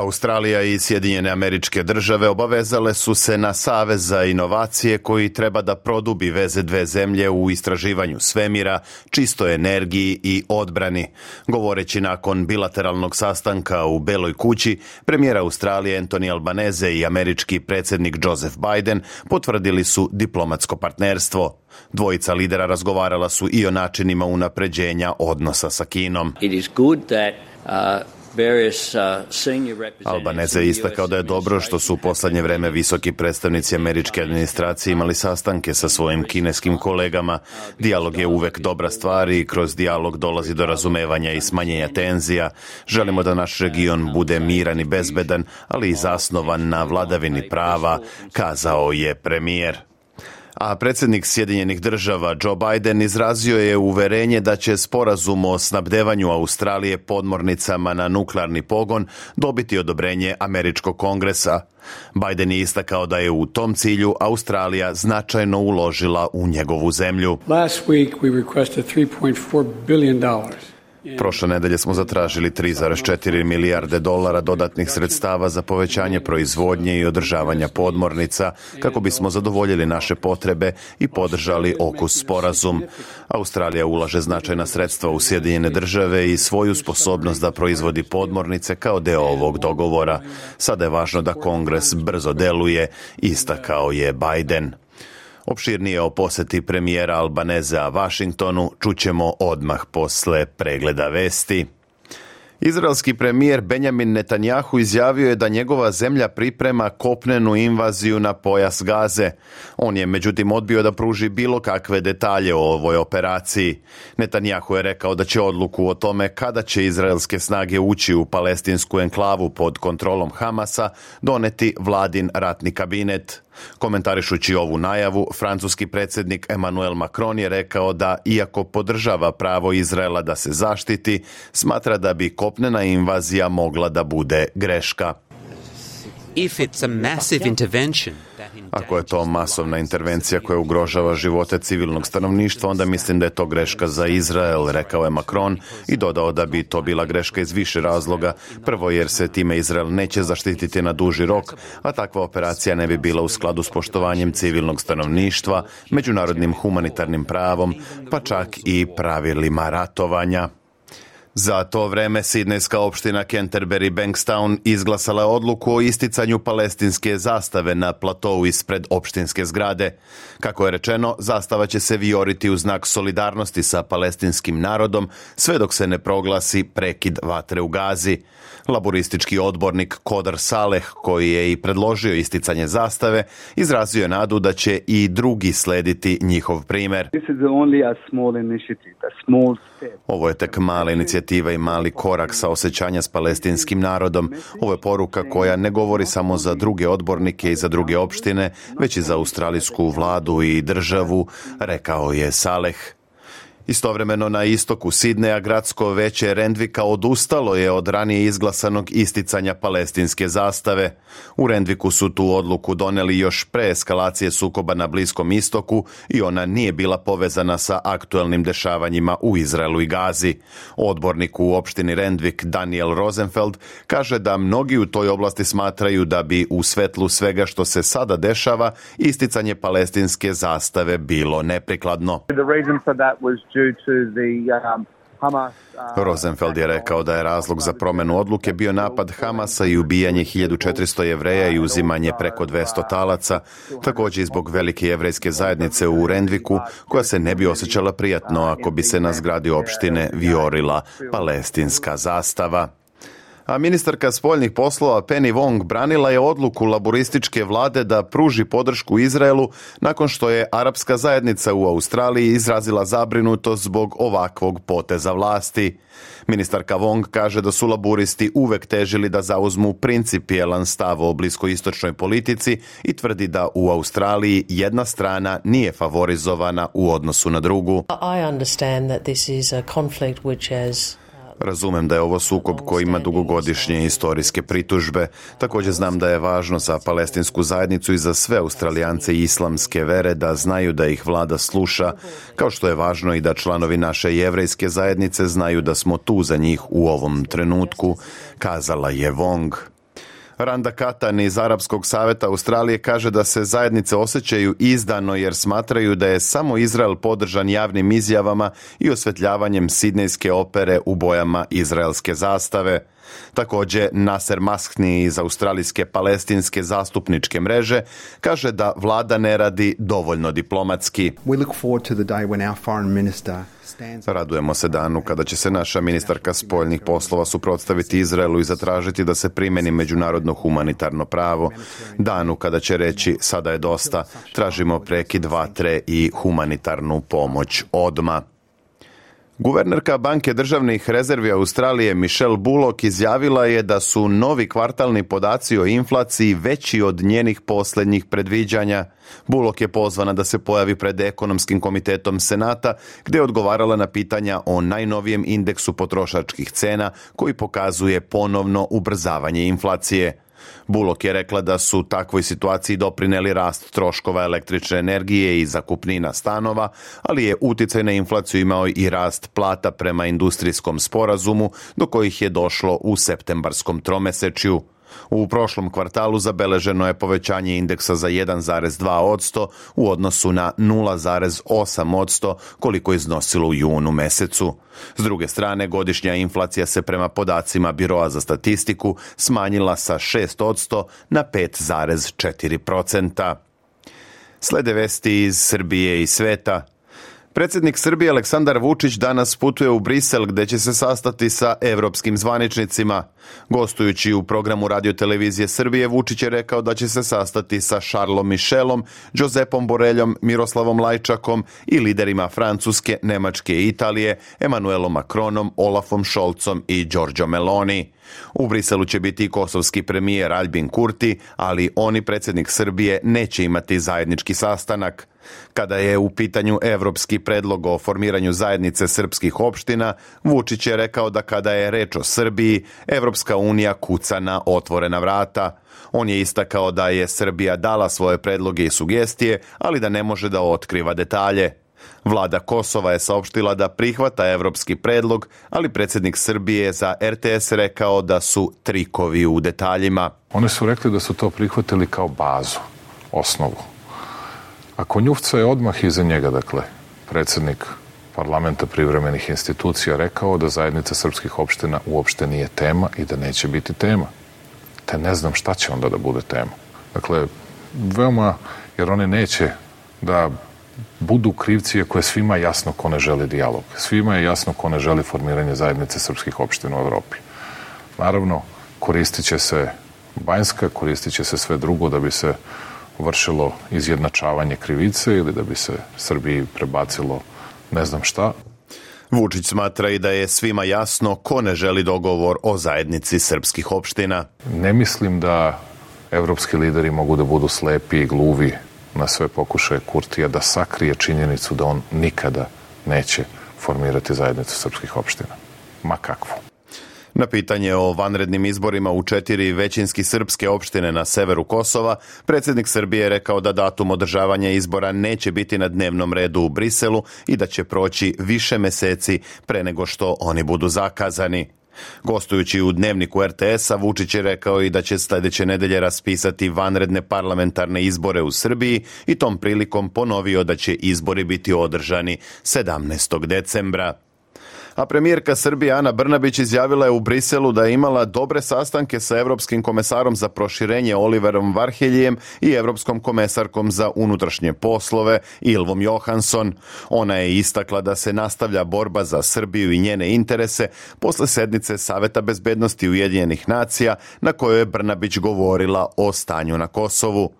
Australija i Sjedinjene američke države obavezale su se na Savez za inovacije koji treba da produbi veze dve zemlje u istraživanju svemira, čistoj energiji i odbrani. Govoreći nakon bilateralnog sastanka u Beloj kući, premijer Australije Anthony Albanese i američki predsednik Joseph Biden potvrdili su diplomatsko partnerstvo. Dvojica lidera razgovarala su i o načinima unapređenja odnosa sa Kinom. It is good that, uh... Albaneza je istakao da je dobro što su u poslednje vreme visoki predstavnici američke administracije imali sastanke sa svojim kineskim kolegama. Dijalog je uvek dobra stvar i kroz dijalog dolazi do razumevanja i smanjenja tenzija. Želimo da naš region bude miran i bezbedan, ali i zasnovan na vladavini prava, kazao je premijer a predsednik Sjedinjenih država Joe Biden izrazio je uverenje da će sporazum o snabdevanju Australije podmornicama na nuklearni pogon dobiti odobrenje Američkog kongresa. Biden je istakao da je u tom cilju Australija značajno uložila u njegovu zemlju. Last week we requested 3.4 billion dollars Prošle nedelje smo zatražili 3,4 milijarde dolara dodatnih sredstava za povećanje proizvodnje i održavanja podmornica kako bismo zadovoljili naše potrebe i podržali okus sporazum. Australija ulaže značajna sredstva u Sjedinjene države i svoju sposobnost da proizvodi podmornice kao deo ovog dogovora. Sada je važno da Kongres brzo deluje, istakao je Biden. Opširnije o poseti premijera Albaneza Vašingtonu čućemo odmah posle pregleda vesti. Izraelski premijer Benjamin Netanjahu izjavio je da njegova zemlja priprema kopnenu invaziju na pojas Gaze. On je međutim odbio da pruži bilo kakve detalje o ovoj operaciji. Netanjahu je rekao da će odluku o tome kada će izraelske snage ući u palestinsku enklavu pod kontrolom Hamasa doneti vladin ratni kabinet. Komentarišući ovu najavu, francuski predsednik Emmanuel Macron je rekao da, iako podržava pravo Izraela da se zaštiti, smatra da bi kopnena invazija mogla da bude greška. If it's a massive intervention, Ako je to masovna intervencija koja ugrožava živote civilnog stanovništva, onda mislim da je to greška za Izrael, rekao je Macron i dodao da bi to bila greška iz više razloga. Prvo jer se time Izrael neće zaštititi na duži rok, a takva operacija ne bi bila u skladu s poštovanjem civilnog stanovništva, međunarodnim humanitarnim pravom, pa čak i pravilima ratovanja. Za to vreme Sidnejska opština Canterbury Bankstown izglasala je odluku o isticanju palestinske zastave na platou ispred opštinske zgrade. Kako je rečeno, zastava će se vijoriti u znak solidarnosti sa palestinskim narodom sve dok se ne proglasi prekid vatre u Gazi. Laboristički odbornik Kodar Saleh, koji je i predložio isticanje zastave, izrazio je nadu da će i drugi slediti njihov primer. Ovo je tek mala inicijativa inicijativa i mali korak sa osjećanja s palestinskim narodom. Ovo je poruka koja ne govori samo za druge odbornike i za druge opštine, već i za australijsku vladu i državu, rekao je Saleh. Istovremeno na istoku Sidneja gradsko veće Rendvika odustalo je od ranije izglasanog isticanja palestinske zastave. U Rendviku su tu odluku doneli još pre eskalacije sukoba na Bliskom istoku i ona nije bila povezana sa aktuelnim dešavanjima u Izraelu i Gazi. Odbornik u opštini Rendvik Daniel Rosenfeld kaže da mnogi u toj oblasti smatraju da bi u svetlu svega što se sada dešava isticanje palestinske zastave bilo neprikladno. The Um, uh, Rosenfeld je rekao da je razlog za promenu odluke bio napad Hamasa i ubijanje 1400 jevreja i uzimanje preko 200 talaca, također i zbog velike jevrejske zajednice u Rendviku, koja se ne bi osjećala prijatno ako bi se na zgradi opštine viorila palestinska zastava a ministarka spoljnih poslova Penny Wong branila je odluku laborističke vlade da pruži podršku Izraelu nakon što je arapska zajednica u Australiji izrazila zabrinutost zbog ovakvog poteza vlasti. Ministarka Wong kaže da su laboristi uvek težili da zauzmu principijelan stav o bliskoistočnoj politici i tvrdi da u Australiji jedna strana nije favorizovana u odnosu na drugu. I understand that this is a conflict which has Razumem da je ovo sukob koji ima dugogodišnje istorijske pritužbe. Takođe znam da je važno za palestinsku zajednicu i za sve australijance i islamske vere da znaju da ih vlada sluša, kao što je važno i da članovi naše jevrejske zajednice znaju da smo tu za njih u ovom trenutku, kazala je Wong. Randa Katan iz Arabskog saveta Australije kaže da se zajednice osjećaju izdano jer smatraju da je samo Izrael podržan javnim izjavama i osvetljavanjem sidnejske opere u bojama izraelske zastave. Takođe, Nasser Maskni iz Australijske palestinske zastupničke mreže kaže da vlada ne radi dovoljno diplomatski. We look forward to the day when our foreign minister Radujemo se danu kada će se naša ministarka spoljnih poslova suprotstaviti Izraelu i zatražiti da se primeni međunarodno humanitarno pravo. Danu kada će reći sada je dosta, tražimo prekid vatre i humanitarnu pomoć odma. Guvernerka Banke državnih rezervi Australije Michelle Bullock izjavila je da su novi kvartalni podaci o inflaciji veći od njenih poslednjih predviđanja. Bullock je pozvana da se pojavi pred ekonomskim komitetom Senata gde je odgovarala na pitanja o najnovijem indeksu potrošačkih cena koji pokazuje ponovno ubrzavanje inflacije. Bulok je rekla da su takvoj situaciji doprineli rast troškova električne energije i zakupnina stanova, ali je uticaj na inflaciju imao i rast plata prema industrijskom sporazumu do kojih je došlo u septembarskom tromesečju. U prošlom kvartalu zabeleženo je povećanje indeksa za 1,2 u odnosu na 0,8 koliko je iznosilo u junu mesecu. S druge strane, godišnja inflacija se prema podacima Biroa za statistiku smanjila sa 6 na 5,4 Slede vesti iz Srbije i sveta. Predsednik Srbije Aleksandar Vučić danas putuje u Brisel gde će se sastati sa evropskim zvaničnicima. Gostujući u programu Radio Televizije Srbije, Vučić je rekao da će se sastati sa Šarlom Mišelom, Josepom Boreljom, Miroslavom Lajčakom i liderima Francuske, Nemačke i Italije, Emanuelom Macronom, Olafom Šolcom i Đorđo Meloni. U Briselu će biti i kosovski premijer Albin Kurti, ali on i predsednik Srbije neće imati zajednički sastanak. Kada je u pitanju evropski predlog o formiranju zajednice srpskih opština, Vučić je rekao da kada je reč o Srbiji, Evropska unija kuca na otvorena vrata. On je istakao da je Srbija dala svoje predloge i sugestije, ali da ne može da otkriva detalje. Vlada Kosova je saopštila da prihvata evropski predlog, ali predsednik Srbije za RTS rekao da su trikovi u detaljima. One su rekli da su to prihvatili kao bazu, osnovu. A Konjufca je odmah iza njega, dakle, predsednik parlamenta privremenih institucija rekao da zajednica srpskih opština uopšte nije tema i da neće biti tema. Te ne znam šta će onda da bude tema. Dakle, veoma, jer one neće da budu krivci ako je svima jasno ko ne želi dijalog. Svima je jasno ko ne želi formiranje zajednice srpskih opština u Evropi. Naravno, koristit će se Banjska, koristit će se sve drugo da bi se vršilo izjednačavanje krivice ili da bi se Srbiji prebacilo ne znam šta. Vučić smatra i da je svima jasno ko ne želi dogovor o zajednici srpskih opština. Ne mislim da evropski lideri mogu da budu slepi i gluvi na sve pokušaje Kurtija da sakrije činjenicu da on nikada neće formirati zajednicu srpskih opština. Ma kakvu. Na pitanje o vanrednim izborima u četiri većinski srpske opštine na severu Kosova, predsednik Srbije je rekao da datum održavanja izbora neće biti na dnevnom redu u Briselu i da će proći više meseci pre nego što oni budu zakazani. Gostujući u dnevniku RTS-a, Vučić je rekao i da će sledeće nedelje raspisati vanredne parlamentarne izbore u Srbiji i tom prilikom ponovio da će izbori biti održani 17. decembra a premijerka Srbije Ana Brnabić izjavila je u Briselu da je imala dobre sastanke sa Evropskim komesarom za proširenje Oliverom Varheljijem i Evropskom komesarkom za unutrašnje poslove Ilvom Johansson. Ona je istakla da se nastavlja borba za Srbiju i njene interese posle sednice Saveta bezbednosti Ujedinjenih nacija na kojoj je Brnabić govorila o stanju na Kosovu.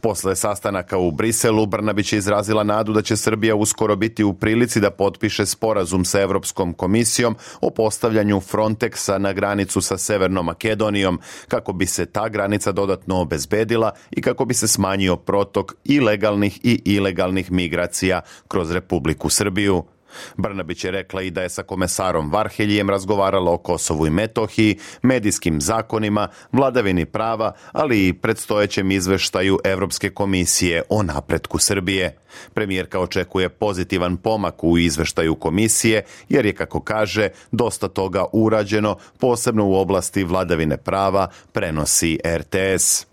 Posle sastanaka u Briselu Brnabić je izrazila nadu da će Srbija uskoro biti u prilici da potpiše sporazum sa Evropskom komisijom o postavljanju Frontexa na granicu sa Severnom Makedonijom kako bi se ta granica dodatno obezbedila i kako bi se smanjio protok i legalnih i ilegalnih migracija kroz Republiku Srbiju. Brnabić je rekla i da je sa komesarom Varheljijem razgovarala o Kosovu i Metohiji, medijskim zakonima, vladavini prava, ali i predstojećem izveštaju Evropske komisije o napretku Srbije. Premijerka očekuje pozitivan pomak u izveštaju komisije jer je, kako kaže, dosta toga urađeno, posebno u oblasti vladavine prava, prenosi RTS.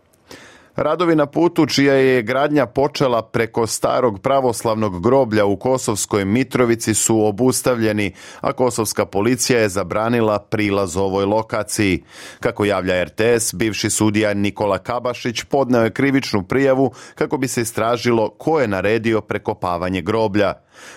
Radovi na putu čija je gradnja počela preko starog pravoslavnog groblja u Kosovskoj Mitrovici su obustavljeni, a kosovska policija je zabranila prilaz ovoj lokaciji. Kako javlja RTS, bivši sudija Nikola Kabašić podneo je krivičnu prijavu kako bi se istražilo ko je naredio prekopavanje groblja.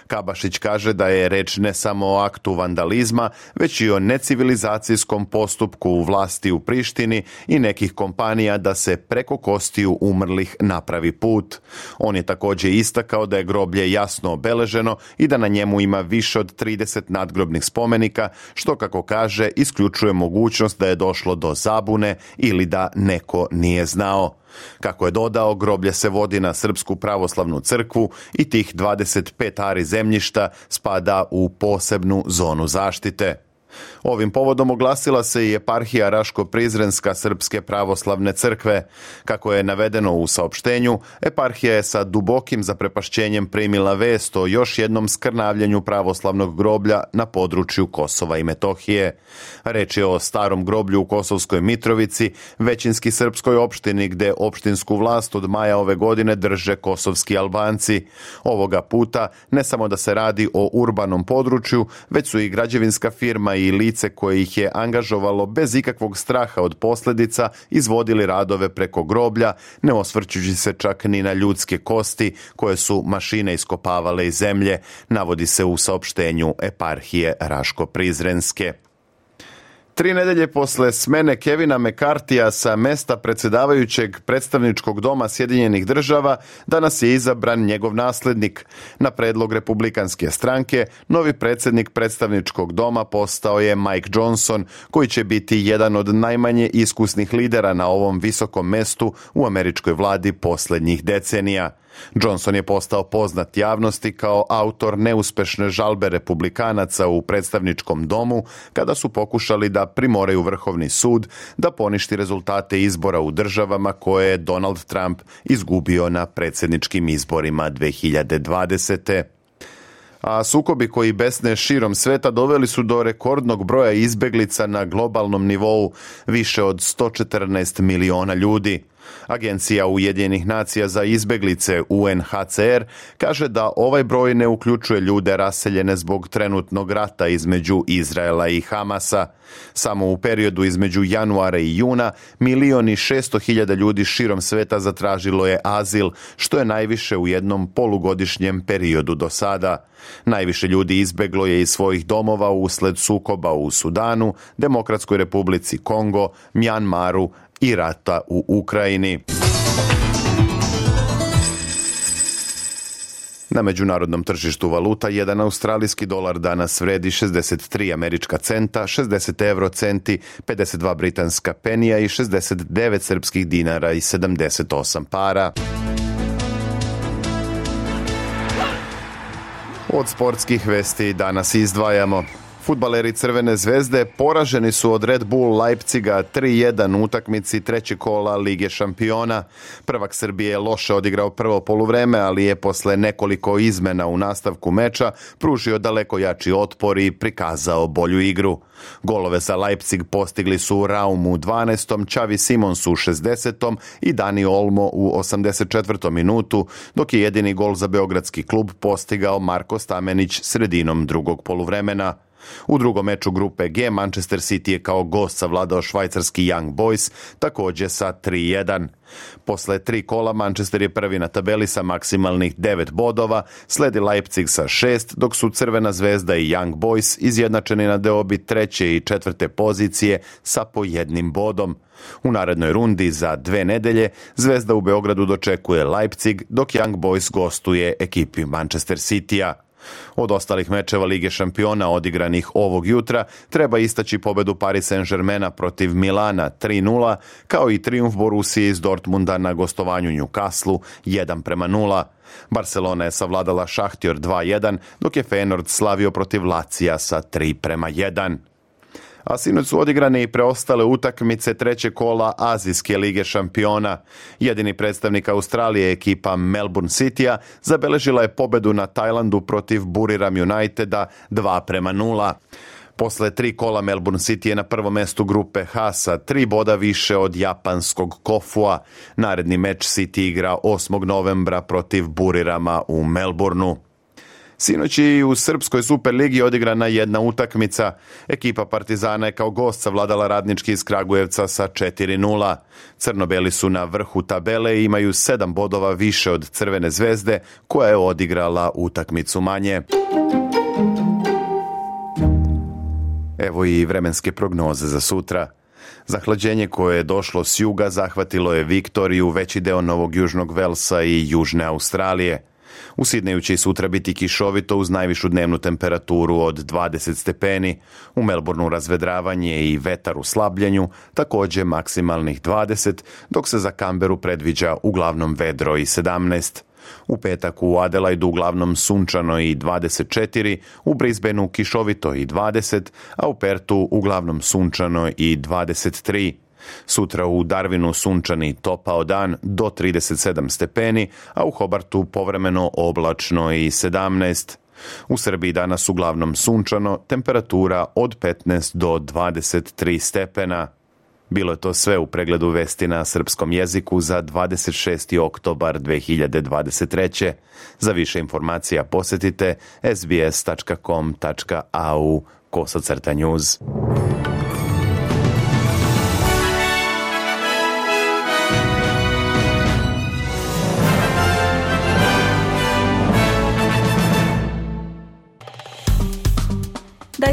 Kabašić kaže da je reč ne samo o aktu vandalizma, već i o necivilizacijskom postupku vlasti u Prištini i nekih kompanija da se preko kostiju umrlih napravi put. On je takođe istakao da je groblje jasno obeleženo i da na njemu ima više od 30 nadgrobnih spomenika, što kako kaže isključuje mogućnost da je došlo do zabune ili da neko nije znao. Kako je dodao, groblje se vodi na Srpsku pravoslavnu crkvu i tih 25 ari zemljišta spada u posebnu zonu zaštite. Ovim povodom oglasila se i eparhija Raško-Prizrenska Srpske pravoslavne crkve. Kako je navedeno u saopštenju, eparhija je sa dubokim zaprepašćenjem primila vest o još jednom skrnavljenju pravoslavnog groblja na području Kosova i Metohije. Reč je o starom groblju u Kosovskoj Mitrovici, većinski srpskoj opštini gde opštinsku vlast od maja ove godine drže kosovski Albanci. Ovoga puta ne samo da se radi o urbanom području, već su i građevinska firma i lice lice koje ih je angažovalo bez ikakvog straha od posledica izvodili radove preko groblja, ne osvrćući se čak ni na ljudske kosti koje su mašine iskopavale iz zemlje, navodi se u saopštenju eparhije Raško-Prizrenske. Tri nedelje posle smene Kevina McCartija sa mesta predsedavajućeg predstavničkog doma Sjedinjenih država, danas je izabran njegov naslednik. Na predlog republikanske stranke, novi predsednik predstavničkog doma postao je Mike Johnson, koji će biti jedan od najmanje iskusnih lidera na ovom visokom mestu u američkoj vladi poslednjih decenija. Johnson je postao poznat javnosti kao autor neuspešne žalbe republikanaca u predstavničkom domu kada su pokušali da primoraju Vrhovni sud da poništi rezultate izbora u državama koje je Donald Trump izgubio na predsjedničkim izborima 2020 a sukobi koji besne širom sveta doveli su do rekordnog broja izbeglica na globalnom nivou, više od 114 miliona ljudi. Agencija Ujedinjenih nacija za izbeglice UNHCR kaže da ovaj broj ne uključuje ljude raseljene zbog trenutnog rata između Izraela i Hamasa. Samo u periodu između januara i juna milioni 600 hiljada ljudi širom sveta zatražilo je azil, što je najviše u jednom polugodišnjem periodu do sada. Najviše ljudi izbeglo je iz svojih domova usled sukoba u Sudanu, Demokratskoj republici Kongo, Mjanmaru, i rata u Ukrajini. Na međunarodnom tržištu valuta jedan australijski dolar danas vredi 63 američka centa, 60 euro centi, 52 britanska penija i 69 srpskih dinara i 78 para. Od sportskih vesti danas izdvajamo. Futbaleri Crvene zvezde poraženi su od Red Bull Leipciga 3-1 u utakmici trećeg kola Lige šampiona. Prvak Srbije je loše odigrao prvo poluvreme, ali je posle nekoliko izmena u nastavku meča pružio daleko jači otpor i prikazao bolju igru. Golove za Leipzig postigli su Raum u 12. Čavi Simons u 60. i Dani Olmo u 84. minutu, dok je jedini gol za Beogradski klub postigao Marko Stamenić sredinom drugog poluvremena. U drugom meču grupe G Manchester City je kao gost savladao švajcarski Young Boys, takođe sa 3-1. Posle tri kola Manchester je prvi na tabeli sa maksimalnih 9 bodova, sledi Leipzig sa 6, dok su Crvena zvezda i Young Boys izjednačeni na deobi treće i četvrte pozicije sa po jednim bodom. U narednoj rundi za dve nedelje Zvezda u Beogradu dočekuje Leipzig, dok Young Boys gostuje ekipi Manchester Citya. Od ostalih mečeva Lige šampiona odigranih ovog jutra treba istaći pobedu Paris Saint-Germaina protiv Milana 3-0, kao i triumf Borusije iz Dortmunda na gostovanju Newcastle 1 prema 0. Barcelona je savladala Šahtjor 2-1, dok je Feyenoord slavio protiv Lacija sa 3 prema 1 a sinoć su odigrane i preostale utakmice treće kola Azijske lige šampiona. Jedini predstavnik Australije ekipa Melbourne Citya zabeležila je pobedu na Tajlandu protiv Buriram Uniteda 2 prema 0. Posle tri kola Melbourne City je na prvom mestu grupe H sa tri boda više od japanskog Kofua. Naredni meč City igra 8. novembra protiv Burirama u Melbourneu. Sinoć je i u Srpskoj Superligi odigrana jedna utakmica. Ekipa Partizana je kao gost savladala radnički iz Kragujevca sa 4-0. Crnobeli su na vrhu tabele i imaju 7 bodova više od Crvene zvezde koja je odigrala utakmicu manje. Evo i vremenske prognoze za sutra. Zahlađenje koje je došlo s juga zahvatilo je Viktoriju, veći deo Novog Južnog Velsa i Južne Australije. U Sidneju će i sutra biti kišovito uz najvišu dnevnu temperaturu od 20 stepeni, u Melbourneu razvedravanje i vetar u slabljenju, takođe maksimalnih 20, dok se za Kamberu predviđa uglavnom vedro i 17. U petak u Adelaidu uglavnom sunčano i 24, u Brisbaneu kišovito i 20, a u Pertu uglavnom sunčano i 23. Sutra u Darwinu sunčani topao dan do 37 stepeni, a u Hobartu povremeno oblačno i 17. U Srbiji danas uglavnom sunčano, temperatura od 15 do 23 stepena. Bilo je to sve u pregledu vesti na srpskom jeziku za 26. oktobar 2023. Za više informacija posetite sbs.com.au kosacrta news.